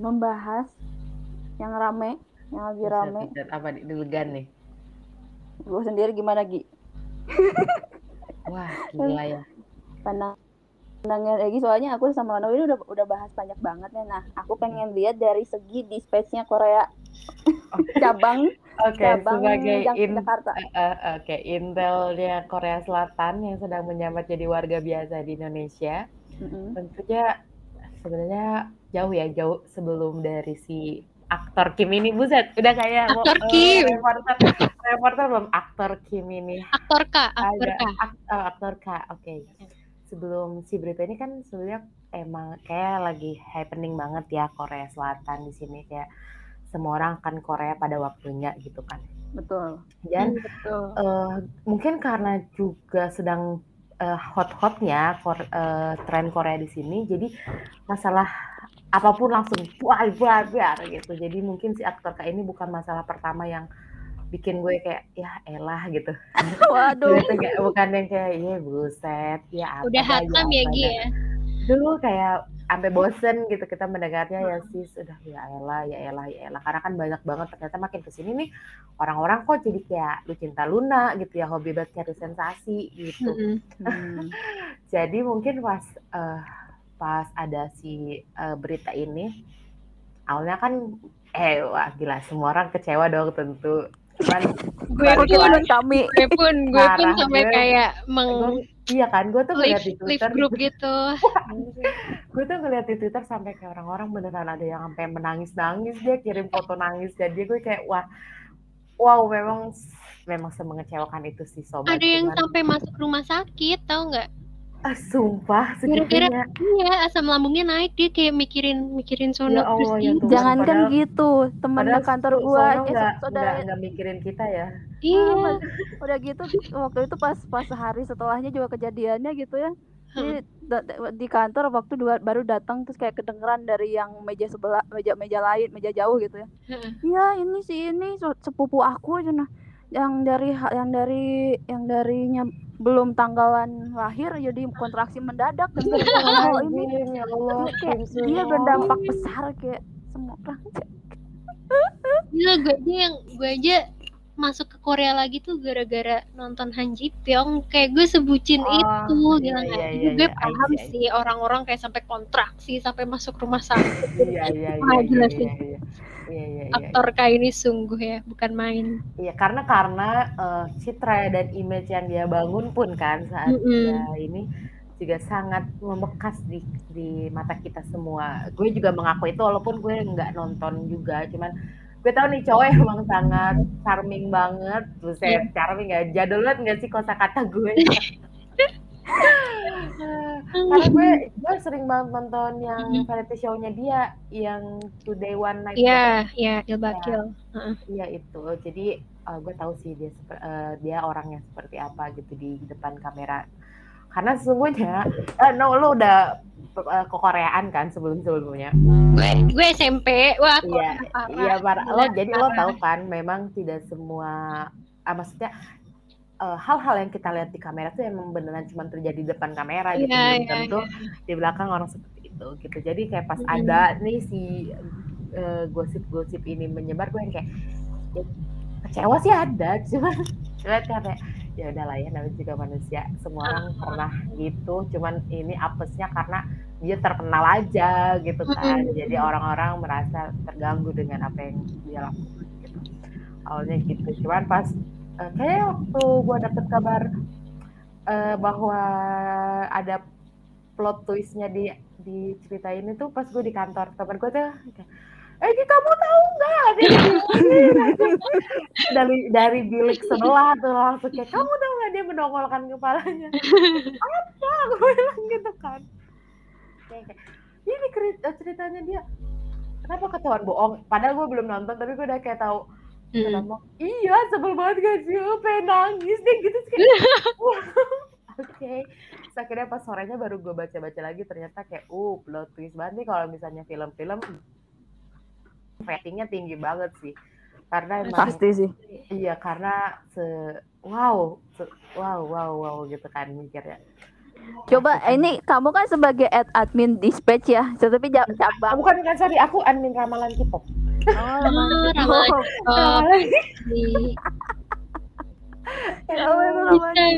membahas yang rame, yang lagi rame. buset, apa nih deg-degan nih? Gue sendiri gimana Gi? Wah, gila ya. Pandang pandangnya Egi soalnya aku sama Nono ini udah udah bahas banyak banget ya. Nah, aku pengen lihat dari segi dispatch-nya Korea cabang Oke, cabang sebagai in, Jakarta. eh, eh, oke, intelnya Korea Selatan yang sedang menyambat jadi warga biasa di Indonesia, Mm-mm. tentunya sebenarnya jauh ya, jauh sebelum dari si aktor Kim ini, buset, udah kayak mau- Aktor eh, Kim. reporter, reporter belum aktor Kim ini. Aktor Kak, aktor Ada Kak. ak- eh, aktor Kak, oke. Sebelum si berita ini kan sebenarnya emang kayak lagi happening banget ya Korea Selatan di sini kayak semua orang kan Korea pada waktunya gitu kan. Betul. Dan Betul. eh, mungkin karena juga sedang eh, hot-hotnya Kor- eh, tren Korea di sini, jadi masalah apa pun langsung buar buar buar gitu. Jadi mungkin si aktor Kak ini bukan masalah pertama yang bikin gue kayak ya elah gitu. Waduh. Gitu, kayak, bukan yang kayak iya buset ya apa Udah dah, hatam ya dah." Gi ya. dulu kayak sampai bosen gitu kita mendengarnya ya sih sudah ya elah ya elah ya elah karena kan banyak banget ternyata makin ke sini nih orang-orang kok jadi kayak lu cinta Luna gitu ya hobi banget cari sensasi gitu. Hmm. jadi mungkin pas eh, pas ada si eh, berita ini awalnya kan eh wah gila semua orang kecewa dong tentu cuman Gue pun, kami. gue pun, gue pun sampai kayak meng iya kan gue tuh ngeliat di Twitter group gitu. gue tuh ngeliat di Twitter sampai kayak orang-orang beneran ada yang sampai menangis-nangis dia kirim foto nangis dan dia gue kayak wah wow memang memang semengecewakan itu sih sobat Ada yang Cuman, sampai masuk rumah sakit, tahu nggak? Ah, sumpah segitunya. iya asam lambungnya naik dia kayak mikirin mikirin sono Ya terus Allah, ya Tuhan. Jangan kan Padahal- gitu, temen padahal kantor gua, Sono eh, nggak saudara nggak nggak mikirin kita ya. Iya. Udah gitu waktu itu pas pas hari setelahnya juga kejadiannya gitu ya. Jadi di kantor waktu dua, baru datang terus kayak kedengeran dari yang meja sebelah meja meja lain meja jauh gitu ya. Heeh. iya ini sih ini sepupu aku aja nah yang dari yang dari yang darinya belum tanggalan lahir jadi kontraksi mendadak dan hal ini ya Allah dia kayak dia berdampak besar kayak semua orang. Gila gue aja yang gue aja masuk ke Korea lagi tuh gara-gara nonton Han Ji Pyong. Kayak gue sebucin Oh, itu iya, gila iya, iya, Jadi gue iya, paham I see, I sih orang-orang kayak sampai kontraksi sampai masuk rumah sakit. Iya iya iya iya iya sih. iya. Iya iya iya aktor kayak ini sungguh ya bukan main. Iya, karena karena eh, citra dan image yang dia bangun pun kan saat Mm-mm. dia ini juga sangat membekas di di mata kita semua. Gue juga mengaku itu walaupun gue nggak nonton juga, cuman gue tahu nih cowok emang sangat charming banget, Iya. buset charming nggak jadul banget nggak sih kosakata gue? Karena gue gue sering banget nonton yang Mm-mm. variety show-nya dia yang Today One Night. Iya, iya, Ilbakil. Iya itu. Jadi eh, gue tahu sih dia eh, dia orangnya seperti apa gitu di depan kamera. Karena sesungguhnya, eh, no lo udah eh, kekoreaan kan sebelum sebelumnya. Gue gue SMP, wah Iya, parah. iya para lo jadi lo tahu kan, memang tidak semua, ah, maksudnya eh, hal-hal yang kita lihat di kamera tuh emang beneran cuma terjadi di depan kamera gitu, Iya, belum iya, tentu di belakang orang seperti itu gitu. Jadi kayak pas Mm. ada nih si gosip-gosip ini menyebar, gue yang kayak ya, kecewa sih ada, cuman cuman kayak ya udahlah ya namanya juga manusia, semua orang pernah gitu, cuman ini apesnya karena dia terkenal aja gitu kan, jadi orang-orang merasa terganggu dengan apa yang dia lakukan gitu. Awalnya gitu, cuman pas eh, kayak waktu gue dapet kabar eh, bahwa ada plot twistnya di di cerita ini tuh pas gue di kantor. Temen gue tuh kayak, eh kamu tahu nggak yang begini?" dari dari bilik sebelah tuh langsung kayak kamu tahu nggak dia mendongolkan kepalanya apa gue bilang gitu kan ini eh, ceritanya dia kenapa ketahuan bohong padahal gue belum nonton tapi gue udah kayak tahu Hmm. Kenapa? Iya, sebel banget gak sih? Gue pengen nangis deh gitu. Kayak, Oke. Terus akhirnya pas sorenya baru gue baca-baca lagi ternyata kayak, uh, plot twist banget nih kalau misalnya film-film ratingnya tinggi banget sih. Karena emang, pasti sih iya karena se, wow, se- wow, wow, wow gitu kan mikirnya. Coba ini kamu kan sebagai ad admin dispatch ya, tapi ja- Ah, cabang. bukan kan sorry aku admin ramalan K-pop Oh, Oh, ramalan ramalan K-pop. Ya Allah, ramalan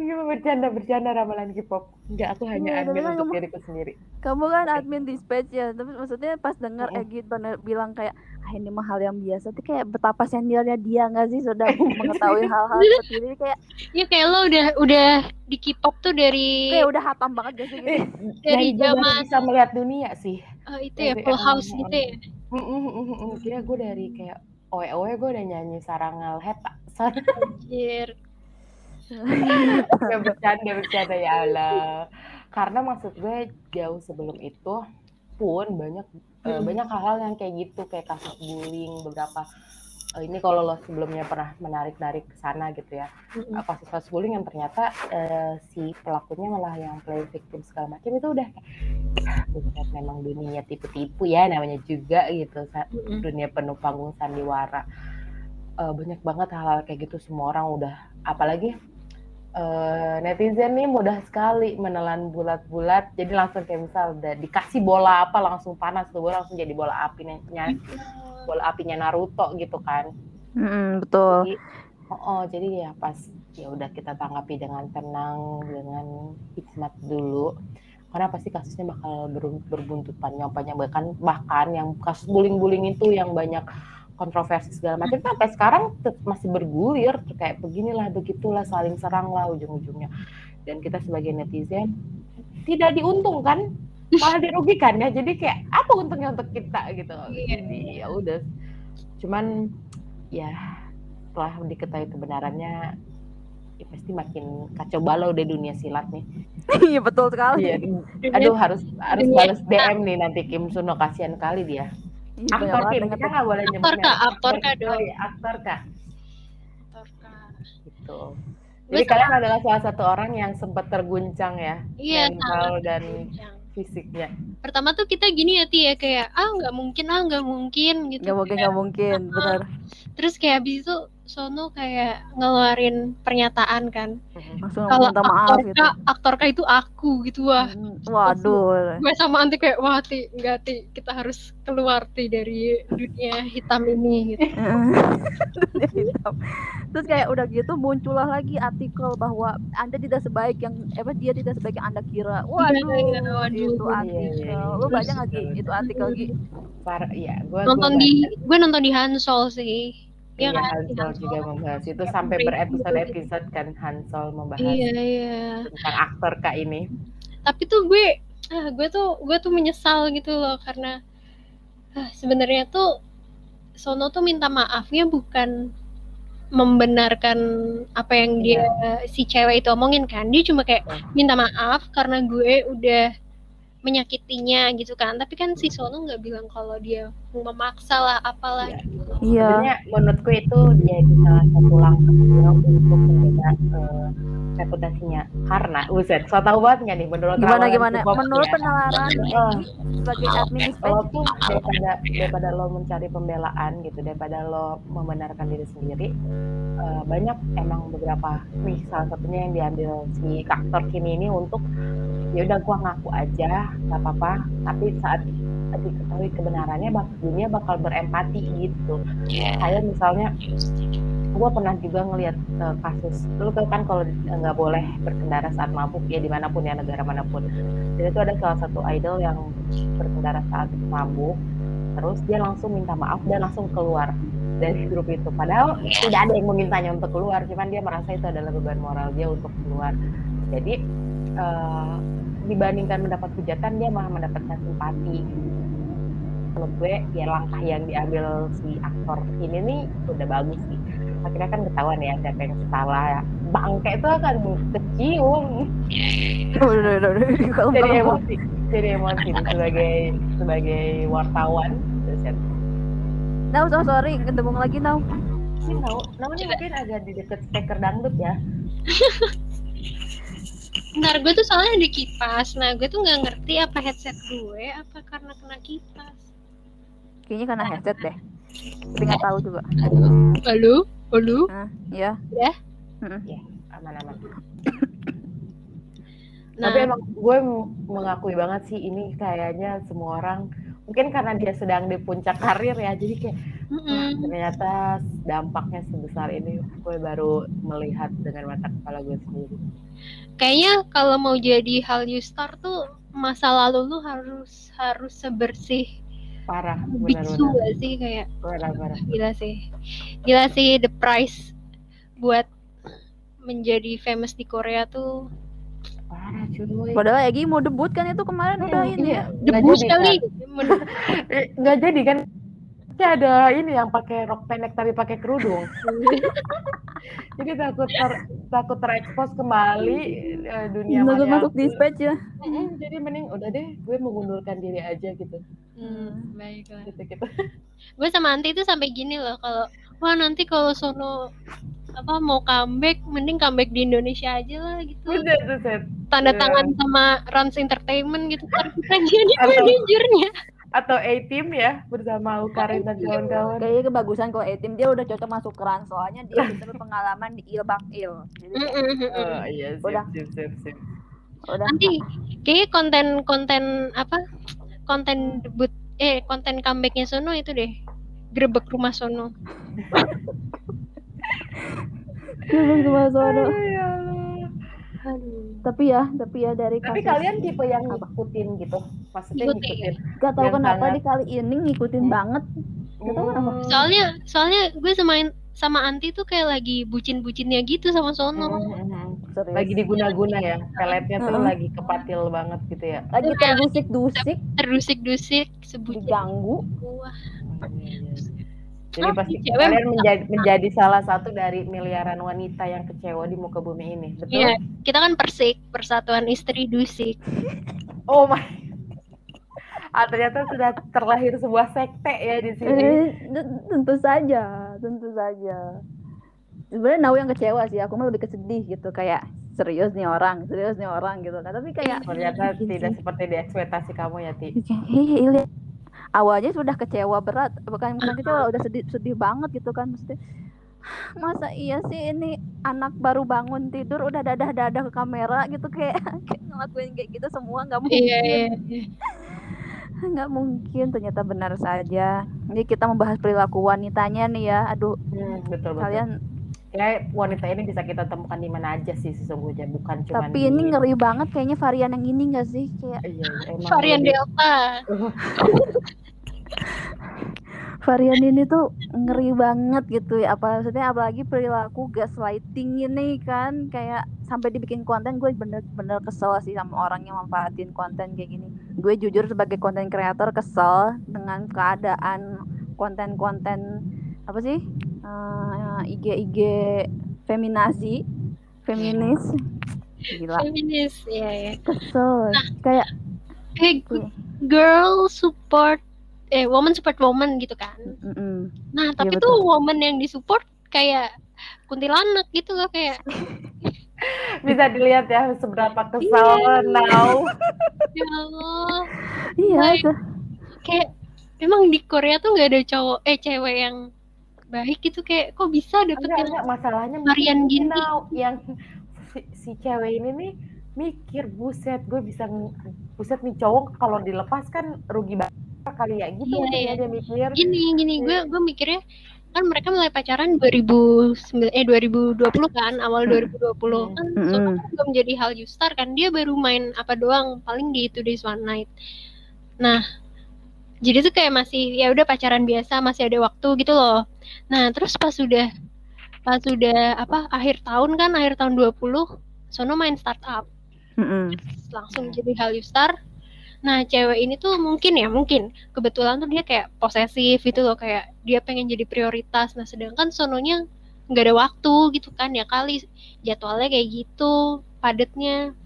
K-pop. bercanda bercanda ramalan K-pop. Enggak aku hanya Iya, admin untuk kamu- diriku sendiri. Kamu kan admin dispatch ya, tapi maksudnya pas denger Mm-mm. Egi bener bilang kayak ah ini mah hal yang biasa, tuh kayak betapa seniornya dia nggak sih? Sudah mengetahui hal-hal seperti ini kayak Ya kayak lo udah udah di K-pop tuh dari kayak udah hatam banget gak sih gitu. Eh, Dari zaman- bisa melihat dunia sih. Oh, itu ya Dari full house gitu ya. Mm, mm, mm, mm, mm. kira gue dari kayak oe oe gue udah nyanyi sarangal heta sorry Anjir. Ya, bercanda bercanda ya Allah karena maksud gue jauh sebelum itu pun banyak eh, Hmm. banyak hal-hal yang kayak gitu kayak kasus bullying beberapa eh, ini kalau lo sebelumnya pernah menarik narik ke sana gitu ya Mm-mm. eh, kasus-kasus bullying yang ternyata eh, si pelakunya malah yang play victim segala macam itu udah kayak "Ah, buset memang dunia tipu-tipu ya namanya juga gitu Mm-mm. dunia penuh panggung sandiwara Eh, banyak banget hal-hal kayak gitu. Semua orang udah apalagi eh, netizen nih mudah sekali menelan bulat-bulat. Jadi langsung kayak misal udah dikasih bola apa langsung panas tuh langsung jadi bola apinya bola apinya Naruto gitu kan. Mm, betul. jadi oh, oh, jadi ya pas ya udah kita tanggapi dengan tenang dengan hikmat dulu karena pasti kasusnya bakal ber- berbuntut panjang-panjang. Bahkan bahkan yang kasus bullying-bullying itu yang banyak kontroversi segala macam. Sampai sekarang masih bergulir kayak beginilah begitulah saling serang lah ujung-ujungnya. Dan kita sebagai netizen tidak diuntungkan malah dirugikan ya. Jadi kayak apa untungnya untuk kita gitu? Iya. jadi ya udah. Cuman ya setelah diketahui kebenarannya ya pasti makin kacau balau deh dunia silat nih. Iya betul sekali. Dunia- aduh harus harus balas DM nih nanti Kim Suno kasihan kali dia aktor banyak Kim kita nggak boleh nyebut Aktor. Kak. Aktor, Kak, dong. iya, aktor kak gitu jadi kalian adalah salah satu orang yang sempat terguncang ya Iya, mental dan terguncang. fisiknya Pertama tuh kita gini ya Ti ya kayak ah nggak mungkin ah nggak mungkin gitu. Gak mungkin gak mungkin, benar. Terus kayak habis itu Sono kayak ngeluarin pernyataan kan. Langsung Kalau minta maaf aktor gitu. aktor itu aku gitu wah. Hmm, Waduh. Gue sama Anti kayak wah Ti enggak Ti kita harus keluar Ti dari dunia hitam ini gitu. Dunia hitam. Terus kayak udah gitu muncullah lagi artikel bahwa Anda tidak sebaik yang apa dia tidak sebaik yang Anda kira. Waduh, Iya, iya, waduh. itu Iya, artikel. iya, iya. Lu baca Terus- nggak Gi? itu artikel Gi? Par ya gua Nonton gua di gue nonton di Hansol sih. Iya, Iya kan? Hansol Hansol. juga membahas itu sampai berepisode-episode kan Hansol membahas Iya iya. tentang aktor kak ini. Tapi tuh gue ah gue tuh gue tuh menyesal gitu loh karena ah, sebenarnya tuh Sono tuh minta maafnya bukan membenarkan apa yang dia si cewek itu omongin kan dia cuma kayak Iya. minta maaf karena gue udah menyakitinya gitu kan tapi kan si Sono nggak bilang kalau dia memaksa lah apalah Iya. gitu. Iya. Sebenarnya menurutku itu jadi salah satu langkah dia untuk menjaga eh, reputasinya. Karena, buset, so tau banget nggak nih menurut Gimana gimana? Menurut ya? penalaran Oh. Egi sebagai admin lo tuh daripada daripada lo mencari pembelaan gitu daripada lo membenarkan diri sendiri eh, banyak emang beberapa nih salah satunya yang diambil si aktor kini ini untuk ya udah gua ngaku aja nggak apa-apa. Tapi saat diketahui kebenarannya dunia bakal berempati gitu. Kayak misalnya gue pernah juga ngelihat eh, kasus lu tau kan kalau eh, nggak boleh berkendara saat mabuk ya di mana pun ya negara mana pun. Dan itu ada salah satu idol yang berkendara saat mabuk terus dia langsung minta maaf dan langsung keluar dari grup itu. Padahal tidak ada yang memintanya untuk keluar cuman dia merasa itu adalah beban moral dia untuk keluar. Jadi eh, dibandingkan mendapat hujatan dia malah mendapatkan simpati. Menurut gue ya langkah yang diambil si aktor ini nih udah bagus sih. Akhirnya kan ketahuan ya siapa yang salah. Ya bangke itu akan kecium. Kalau jadi kalau- emosi. Jadi emosi nih sebagai sebagai wartawan. Nah, so sorry, ketemu lagi now. Mungkin tahu namanya mungkin agak di deket speaker dangdut ya Bentar, gue tuh soalnya ada kipas. Nah, gue tuh nggak ngerti apa headset gue apa karena kena kipas. Kayaknya karena headset deh. Tapi nggak tahu juga. Halo? Halo? Nah, ya. Ya? Mm-mm. aman-aman Nah, Tapi emang gue mengakui banget sih ini kayaknya semua orang mungkin karena dia sedang di puncak karir ya jadi kayak mm-mm. ternyata dampaknya sebesar ini gue baru melihat dengan mata kepala gue sendiri. kayaknya kalau mau jadi Hallyu Star tuh masa lalu lu harus harus sebersih Parah, biksu gak sih kayak Parah-parah. gila sih gila sih the price buat menjadi famous di Korea tuh Parah cuy. Padahal Egi mau debut kan itu kemarin udah Hmm, ini iya. ya. Debut kali Nggak jadi kan? Kayak ada ini yang pakai rok pendek tapi pakai kerudung. Jadi takut ter, takut terekspos kembali eh, dunia Masuk maya. masuk dispatch ya. Mm-mm, jadi mending udah deh gue mengundurkan diri aja gitu. hmm, baiklah Gitu gitu. gue sama Anti itu sampai gini loh kalau wah nanti kalau sono apa mau comeback mending comeback di Indonesia aja lah gitu Udah tuh set. tanda Iya. tangan sama Rans Entertainment gitu kan kita jadi manajernya Atau A team ya bersama Ukarin dan kawan-kawan. Kayaknya kebagusan kalau A-Team dia udah cocok masuk keran soalnya dia bisa berpengalaman di Il Bak Il. Jadi. Oh iya sip Udah. sip sip sip. udah nanti kayaknya konten-konten apa konten debut eh konten comebacknya Sono itu deh grebek rumah Sono belum cuma sono. Aduh, ya. Tapi ya, tapi ya dari Tapi kasus kalian tipe yang Apa? ngikutin gitu. Maksudnya Ngikutin. ngikutin. gak tahu yang kenapa sangat- di kali ini ngikutin Hmm. banget. Gak tahu kenapa. Hmm. soalnya soalnya gue sama sama Anti tuh kayak lagi bucin-bucinnya gitu sama Sono Hmm, hmm, hmm. Serius. lagi diguna-guna ya peletnya tuh Heeh. lagi kepatil banget gitu ya lagi terdusik-dusik, terdusik-dusik diganggu. Wah, jadi Ah, pasti cewek kalian menjadi, menjadi salah satu dari miliaran wanita yang kecewa di muka bumi ini betul Iya, kita kan persik, persatuan istri dusik. oh my ah, ternyata sudah terlahir sebuah sekte ya di sini Eh, tentu saja, tentu saja. Sebenarnya Nau yang kecewa sih, aku mah lebih kesedih gitu kayak serius nih orang, serius nih orang gitu kan. Tapi kayak ternyata bikin tidak sih. seperti di ekspektasi kamu ya Ti Kayak, "Ih, ini awalnya sudah kecewa berat, bukan bukan kecewa, udah sedih sedih banget gitu kan maksudnya. Masa iya sih ini anak baru bangun tidur udah dadah-dadah ke kamera gitu kayak, kayak ngelakuin kayak gitu semua nggak mungkin. Iya, iya. nggak mungkin ternyata benar saja ini kita membahas perilaku wanitanya nih ya aduh Hmm, betul betul kalian ya wanita ini bisa kita temukan di mana aja sih sesungguhnya bukan cuma tapi ini ngeri banget kayaknya varian yang ini nggak sih kayak iya, emang Varian Delta. varian ini tuh ngeri banget gitu ya apa maksudnya apalagi perilaku gaslighting ini kan kayak sampai dibikin konten gue bener-bener kesel sih sama orang yang manfaatin konten kayak gini. Gue jujur sebagai konten kreator kesel dengan keadaan konten-konten apa sih Eh, IG-IG feminazi feminis. Gila. Feminis, ya ya. kesel. Kayak Kayak gue girl support eh woman support woman gitu kan. mm-mm. Nah, tapi Iya, tuh woman yang disupport kayak kuntilanak gitu loh kayak bisa dilihat ya seberapa kesal now ya Allah. iya tuh. Kayak memang di Korea tuh nggak ada cowok eh cewek yang baik gitu kayak kok bisa enggak, dapetin enggak, masalahnya varian gini. now yang si, si cewek ini nih mikir buset gue bisa buset nih cowok kalau dilepas kan rugi banget kali ya gitu Iya, mungkin iya. ya dia mikir. Gini gini gue gue mikirnya kan mereka mulai pacaran 2009 eh 2020 kan awal 2020 kan Mm-mm. Sono kan belum jadi hal Star kan dia baru main apa doang paling di Two Days One Night. Nah jadi tuh kayak masih ya udah pacaran biasa masih ada waktu gitu loh. Nah terus pas sudah pas sudah apa akhir tahun kan akhir tahun 20 Sono main startup. Mm-mm. langsung jadi hal Star Nah, cewek ini tuh mungkin ya, mungkin kebetulan tuh dia kayak posesif gitu loh, kayak dia pengen jadi prioritas. Nah, sedangkan sononya nggak ada waktu gitu kan ya kali jadwalnya kayak gitu, padatnya.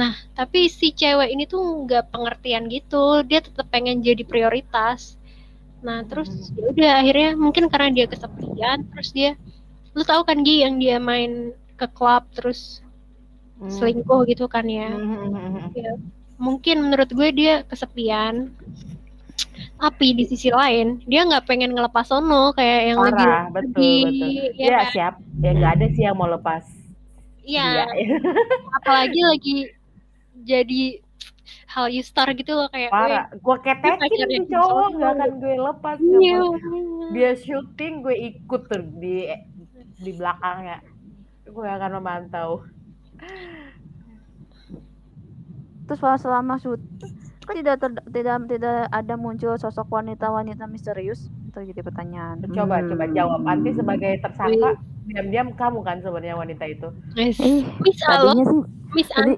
Nah, tapi si cewek ini tuh nggak pengertian gitu, dia tetap pengen jadi prioritas. Nah, terus ya udah akhirnya mungkin karena dia kesepian, terus dia, lu tahu kan Gi yang dia main ke klub terus Hmm. selingkuh gitu kan ya Hmm, hmm, hmm, hmm. Mungkin menurut gue dia kesepian. Tapi di sisi lain dia nggak pengen ngelepas sono kayak yang lagi parah betul betul ya ya kan? siap. Ya nggak ada sih yang mau lepas. Iya, dia apalagi lagi jadi hal you star gitu loh kayak parah. Gue ketekin Kim cowok nggak akan gue lepas "Wih, iya, dia syuting gue ikut tuh di di belakangnya. Gue akan memantau Terus pas selama shoot tidak ter- tidak tidak ada muncul sosok wanita-wanita misterius? Itu jadi pertanyaan. coba Hmm. coba jawab. Nanti sebagai tersangka diam-diam kamu kan sebenarnya wanita itu? Miss, Eh, Miss tadinya sih Miss tadi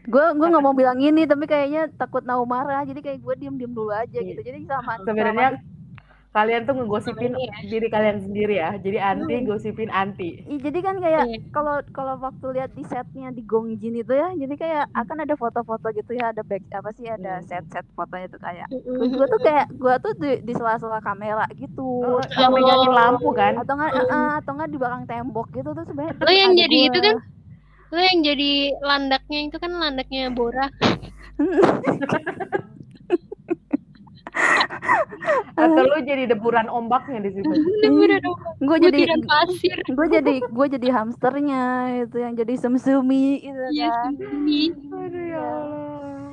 gue gue nggak mau bilang ini tapi kayaknya takut Nau marah jadi kayak gue diem diem dulu aja gitu. Jadi sama sebenarnya kalian tuh ngegosipin Iya. diri kalian sendiri ya. Jadi anti gosipin anti. Ih, jadi kan kayak Iya. kalau kalau waktu lihat di setnya di Gongjin itu ya jadi kayak akan ada foto-foto gitu ya ada back apa sih ada Hmm. set-set fotonya tuh kayak. Gue tuh kayak gue tuh di, di sela-sela kamera gitu. Oh, yang megangin lampu kan? Atau nggak eh, atau nggak di belakang tembok gitu tuh sebenarnya Lo yang jadi gua. itu kan lo yang jadi landaknya itu kan landaknya Bora atau lu jadi deburan ombaknya di situ dong gue jadi pasir gue jadi gue jadi hamsternya itu yang jadi semsumi itu Iya kan aduh ya Allah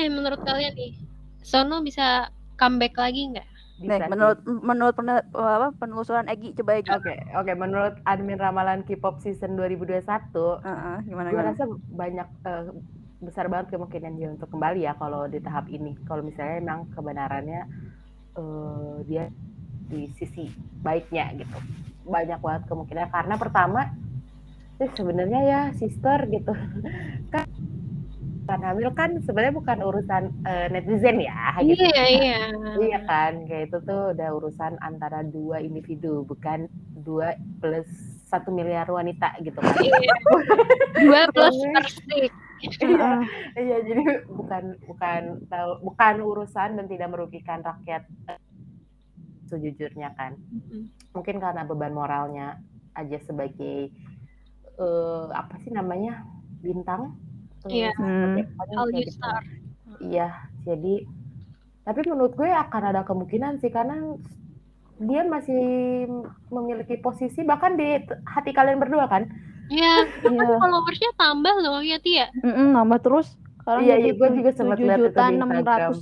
Eh menurut kalian nih, Sono bisa comeback lagi nggak? Bisa Nih, menurut menurut pene- apa, penelusuran Egi coba Egi. Oke, oke. Menurut admin ramalan K-pop season 2021, Heeh, gimana gue gimana? rasa banyak eh, besar banget kemungkinan dia untuk kembali ya kalau di tahap ini. Kalau misalnya emang kebenarannya eh, dia di sisi baiknya gitu, banyak banget kemungkinan. Karena pertama, eh, sebenarnya ya sister gitu, kan kan hamil kan sebenarnya bukan urusan eh, netizen ya, gitu. Iya iya. Iya kan, kayak itu tuh udah urusan antara dua individu, bukan dua plus satu miliar wanita gitu kan. Iya. Dua plus Iya. persik. Iya, iya jadi bukan bukan tahu bukan urusan dan tidak merugikan rakyat eh, sejujurnya kan. Mungkin karena beban moralnya aja sebagai eh, apa sih namanya bintang. Eh, Iya. seperti Hmm. gitu. star. Iya, jadi tapi menurut gue akan ada kemungkinan sih karena dia masih memiliki posisi bahkan di hati kalian berdua kan. Iya. Iya. Followersnya tambah loh ya Tia. Mm-mm, nambah terus. Sekarang Iya, jadi iya, gue juga sempat lihat itu juta di enam Instagram. ratus.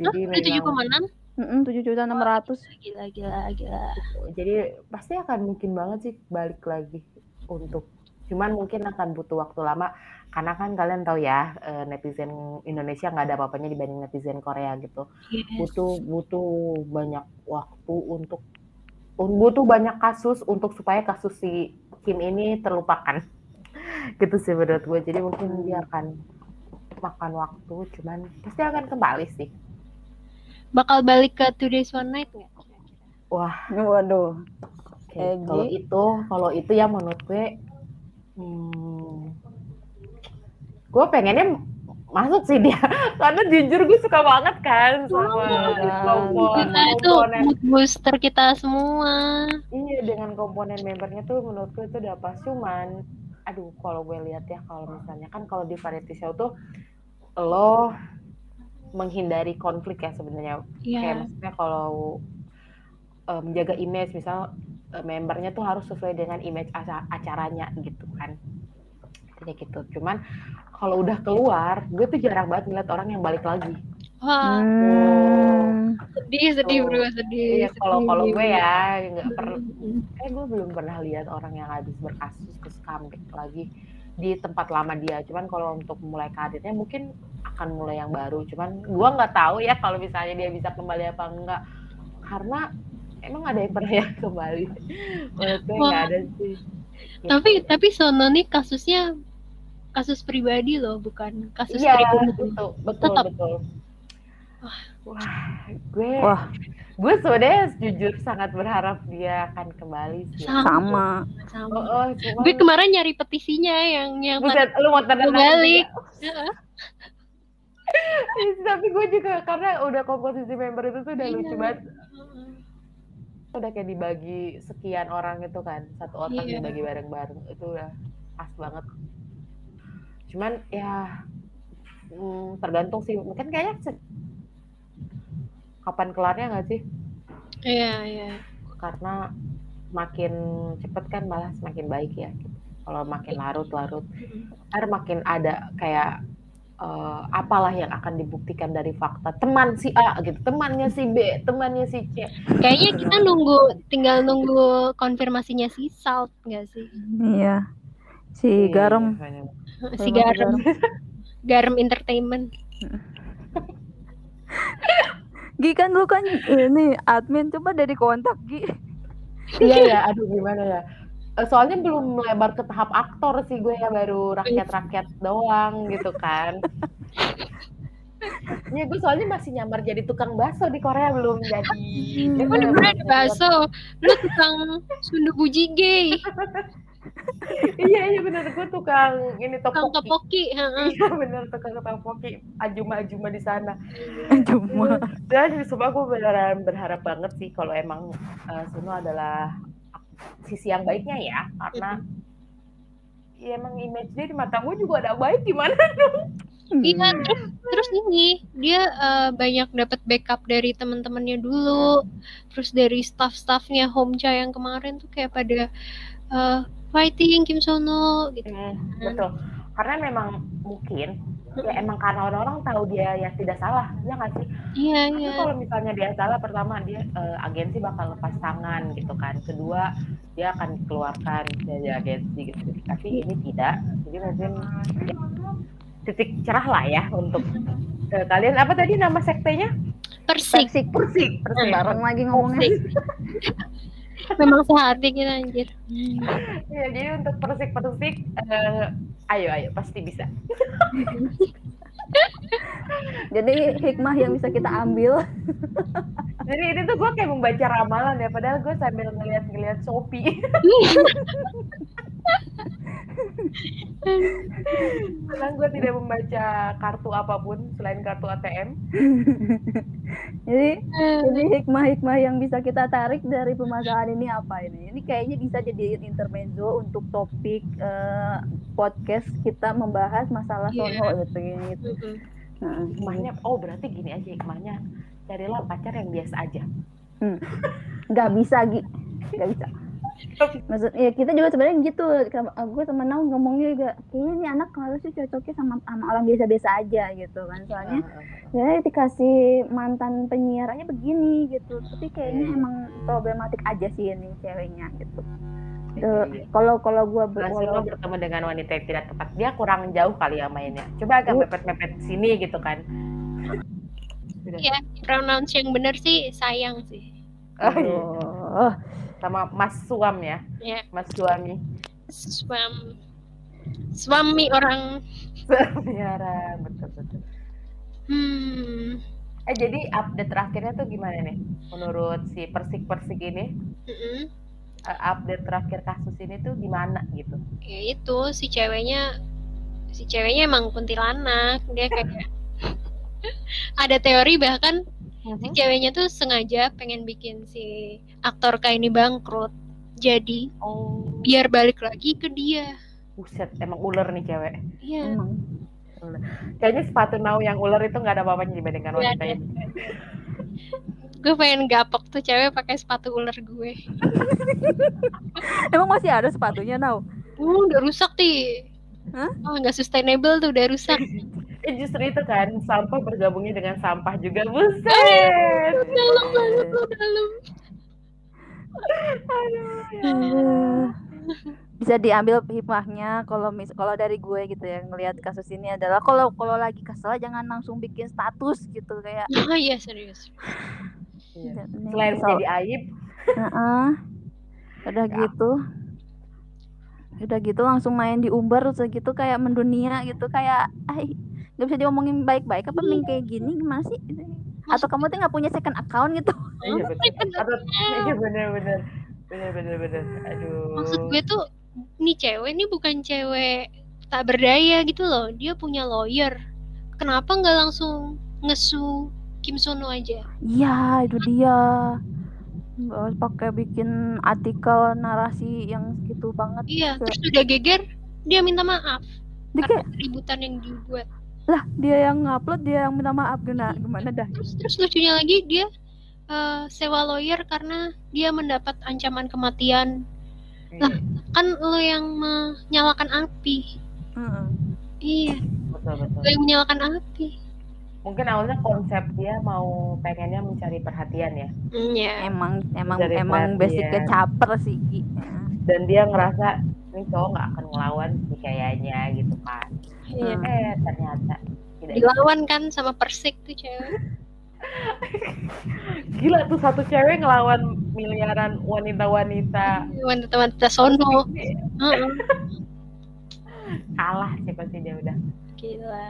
Jadi Udah tujuh koma enam. tujuh juta enam ratus. Gila gila gila. jadi pasti akan mungkin banget sih balik lagi untuk cuman mungkin akan butuh waktu lama karena kan kalian tahu ya eh, netizen Indonesia nggak ada apa-apanya dibanding netizen Korea gitu Yes. butuh butuh banyak waktu untuk butuh banyak kasus untuk supaya kasus si Kim ini terlupakan gitu sih menurut gue jadi mungkin dia akan makan waktu cuman pasti akan kembali sih Bakal balik ke Two Days One Night nggak? wah Waduh. Oke, Egi. kalau itu, kalau itu ya menurut gue, hmm, gue pengennya masuk sih dia, karena jujur gue suka banget kan sama Iya. kompon- Kita itu mood booster kita semua. Iya dengan komponen membernya tuh menurut gue itu udah pas cuman, aduh kalau gue lihat ya kalau misalnya kan kalau di variety show tuh lo menghindari konflik ya sebenarnya. Kayak Iya. maksudnya kalau eh, menjaga image misal eh, membernya tuh harus sesuai dengan image aca- acaranya gitu kan. Kayak gitu. Cuman kalau udah keluar gue tuh jarang banget ngeliat orang yang balik lagi Wah, Hmm. sedih sedih Oh, bro sedih. iya kalau sedih. kalau gue ya nggak pernah eh gue belum pernah lihat orang yang habis berkasus terus comeback lagi di tempat lama dia cuman kalau untuk mulai karirnya mungkin akan mulai yang baru cuman gue nggak tahu ya kalau misalnya dia bisa kembali apa enggak karena emang ada yang pernah yang kembali menurut gue nggak ada sih Gitu. Tapi tapi Sono nih kasusnya kasus pribadi loh, bukan kasus iya pribadi. betul betul Tetap. betul wah gue Wah. gue sebenarnya jujur sangat berharap dia akan kembali sih Sama. Sama. oh, oh, cuman- Gue kemarin nyari petisinya yang yang Buset, lu mau tangan balik. tapi gue juga karena udah komposisi member itu tuh udah Iya. lucu banget udah kayak dibagi sekian orang itu kan satu otak Iya. dibagi bareng-bareng itu udah pas banget cuman ya hmm, tergantung sih mungkin kayaknya kapan kelarnya nggak sih Iya, iya. karena makin cepet kan malah semakin baik ya gitu. kalau makin larut-larut ntar makin ada kayak eh, apalah yang akan dibuktikan dari fakta teman si A gitu temannya si B temannya si C Kayaknya kita nunggu tinggal nunggu konfirmasinya si Salt nggak sih? Iya. Si Iya, garam. Si Garam, Garam Entertainment. Gi kan lu kan ini admin coba dari kontak Gi. iya ya aduh gimana ya Eh, soalnya belum melebar ke tahap aktor sih gue ya baru rakyat-rakyat doang gitu kan Ya gue soalnya masih nyamar jadi tukang bakso di Korea belum jadi. Mana ada bakso? Lu tukang sundu bujige, iya iya bener gue tukang ini tukang topoki. topoki. heeh. Iya bener tukang topoki ajuma-ajuma di sana. Cuma Dan sumpah gue beneran berharap banget sih kalau emang eh, Suno adalah sisi yang baiknya ya karena ya emang image dia di mata gue juga ada baik gimana dong Iya, terus terus ini dia eh, banyak dapat backup dari teman-temannya dulu, terus dari staff-staffnya Homcha yang kemarin tuh kayak pada eh, fighting Kim Sono gitu. Hmm, betul karena memang mungkin ya emang karena orang-orang tahu dia yang tidak salah ya nggak sih Iya Tapi iya. kalau misalnya dia salah, pertama dia eh, agensi bakal lepas tangan gitu kan. Kedua dia akan dikeluarkan dari agensi gitu. Tapi ini tidak. Jadi mungkin ya, titik cerah lah ya untuk eh, kalian. Apa tadi nama sektenya? Persik. Persik. Persik. Persik bareng lagi ngomongnya. Memang sehati kita anjir. Ya, jadi untuk persik persik, eh, ayo ayo pasti bisa. Jadi hikmah yang bisa kita ambil. Jadi ini tuh gue kayak membaca ramalan ya. Padahal gue sambil ngeliat-ngeliat Shopee. Karena gue tidak membaca kartu apa pun selain kartu ATM. Jadi jadi hikmah-hikmah yang bisa kita tarik dari permasalahan ini apa ini? Ini kayaknya bisa jadi intermezzo untuk topik eh, podcast kita membahas masalah Iya. sono gitu gini gitu. Nah, Hikmahnya, oh berarti gini aja hikmahnya. Carilah pacar yang biasa aja. nggak bisa Gi, nggak bisa. Maksud ya kita juga sebenarnya gitu. Gue temen aku ngomongnya juga kayaknya ini anak harusnya cocoknya sama sama orang biasa-biasa aja gitu kan. Soalnya ya dikasih mantan penyiar aja begini gitu. Tapi kayaknya Iya. emang problematik aja sih ini ceweknya gitu. Iya, iya. Kalau kalau gue Langsung lo bertemu dengan wanita yang tidak tepat. Dia kurang jauh kali ya mainnya. Coba agak Oh. mepet-mepet sini gitu kan. Sudah. Ya, pronouns yang benar sih sayang sih. Oh, iya. Sama Mas Suam ya. Ya, Mas Suami. suam suami orang Suamiara. Betul-betul. hmm Eh jadi update terakhirnya tuh gimana nih? Menurut si Persik-Persik ini, mm-mm. eh, update terakhir kasus ini tuh gimana gitu? ya itu si ceweknya si ceweknya emang kuntilanak dia kayak ada teori bahkan si ceweknya tuh sengaja pengen bikin si aktor kayak ini bangkrut jadi Oh, biar balik lagi ke dia buset, emang ular nih cewek. iya emang. Kayaknya sepatu nau yang ular itu nggak ada apa-apanya dibandingkan wanita ini. gue pengen gapok tuh cewek pakai sepatu ular gue Emang masih ada sepatunya now? uh, udah rusak ti Hah? oh nggak sustainable tuh udah rusak Eh justru itu kan sampah bergabungnya dengan sampah juga buset. dalam banget lo dalam Aduh. Bisa diambil hikmahnya kalau mis kalau dari gue gitu ya ngelihat kasus ini adalah kalau kalau lagi kesel jangan langsung bikin status gitu kayak oh iya serius Iya. ini Selain kesel. menjadi aib, Heeh. udah Ya. gitu udah gitu langsung main di umbar terus gitu kayak mendunia gitu kayak ay nggak bisa diomongin baik-baik apa mending kayak gini? Gimana sih? Atau kamu tuh nggak punya second account gitu? Iya betul. Atau iya bener-bener, bener-bener bener. Aduh. maksud gue tuh nih cewek ini bukan cewek tak berdaya gitu loh. Dia punya lawyer. Kenapa nggak langsung ngesu Kim Sono aja? Iya, itu dia. Nggak harus pakai bikin artikel narasi yang gitu banget. iya terus udah geger dia minta maaf karena kayak, keributan yang dibuat lah dia yang ngupload, dia yang minta maaf gimana gimana dah. terus terus lucunya lagi dia eh, sewa lawyer karena dia mendapat ancaman kematian Lah. kan lo yang menyalakan api Heeh. iya betul betul lo yang menyalakan api mungkin awalnya konsep dia mau pengennya mencari perhatian ya Hmm, ya emang emang Dari emang perhatian. basicnya caper sih Ki. dan dia ngerasa ini cowok nggak akan ngelawan sih kayaknya gitu kan iya Hmm. eh ternyata tidak dilawan kan sama persik tuh cewek gila tuh satu cewek ngelawan miliaran wanita-wanita wanita-wanita sono Heeh. kalah sih pasti dia udah gila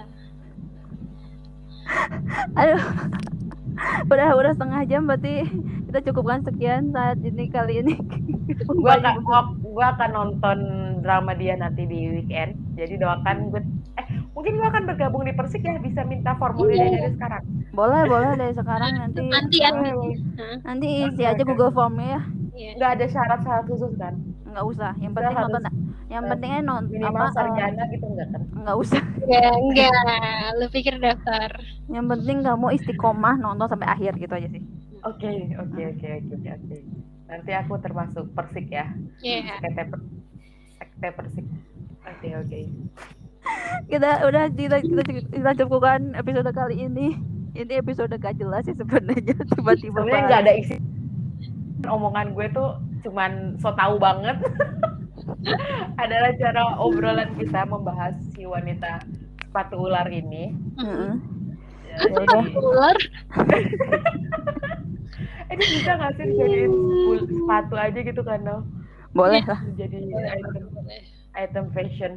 Aduh. udah udah setengah jam berarti kita cukupkan sekian saat ini kali ini. gua gua, gua akan nonton drama dia nanti di weekend jadi doakan gue eh mungkin gua akan bergabung di Persik ya bisa minta formulirnya Iya. dari sekarang boleh boleh dari sekarang nanti nanti nanti Hah? nanti isi aja Google Formnya ya. Iya. nggak ada syarat-syarat khusus kan Nggak usah. Yang penting harus, nonton yang pentingnya nonton minimal apa eh, sarjana gitu enggak kan nggak usah. enggak enggak lu pikir daftar Yang penting kamu istiqomah nonton sampai akhir gitu aja sih. oke oke oke oke oke nanti aku termasuk Persik ya Iya. sekte per, sekte Persik oke oke Kita udah kita kita, kita cukupkan episode kali ini. Ini episode gak jelas sih sebenarnya tiba-tiba. sebenarnya nggak ada isi omongan gue tuh cuman so tau banget adalah cara obrolan kita membahas si wanita sepatu ular ini Heeh. Ya, Ya udah. Ular. eh ini bisa nggak sih dijadiin sepatu aja gitu kan no? Boleh lah. jadi item item fashion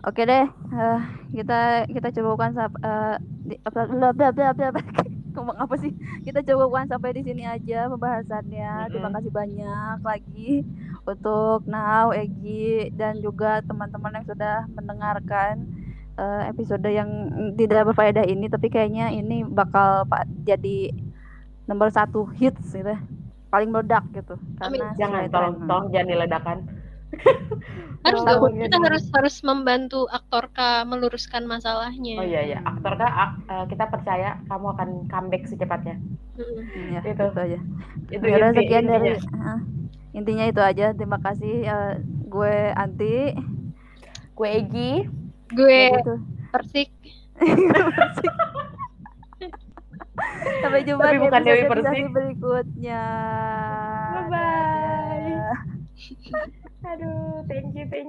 Oke deh, eh, kita kita cukupkan sap- eh, di- apa bla bla bla bla bla. ngomong apa sih? Kita cukupkan sampai di sini aja pembahasannya. Terima Mm-mm. kasih banyak lagi untuk Now, Egi dan juga teman-teman yang sudah mendengarkan eh, episode yang tidak berfaedah ini. Tapi kayaknya ini bakal pa- jadi nomor satu hits gitu, paling meledak gitu. Karena jangan sesuai tolong tren. tolong jangan diledakan harus dong kita jadi- harus harus membantu aktor K meluruskan masalahnya oh iya iya aktor kak ak- eh, kita percaya kamu akan comeback secepatnya Mm. Ya, Itu. itu aja. itu Ya udah inti- sekian dari intinya. ah, intinya itu aja. Terima kasih eh, gue Anti. gue Egi gue gitu. persik Sampai jumpa Tapi di bukan Dewi episode Persik. berikutnya. Bye bye. Aduh thank you thank you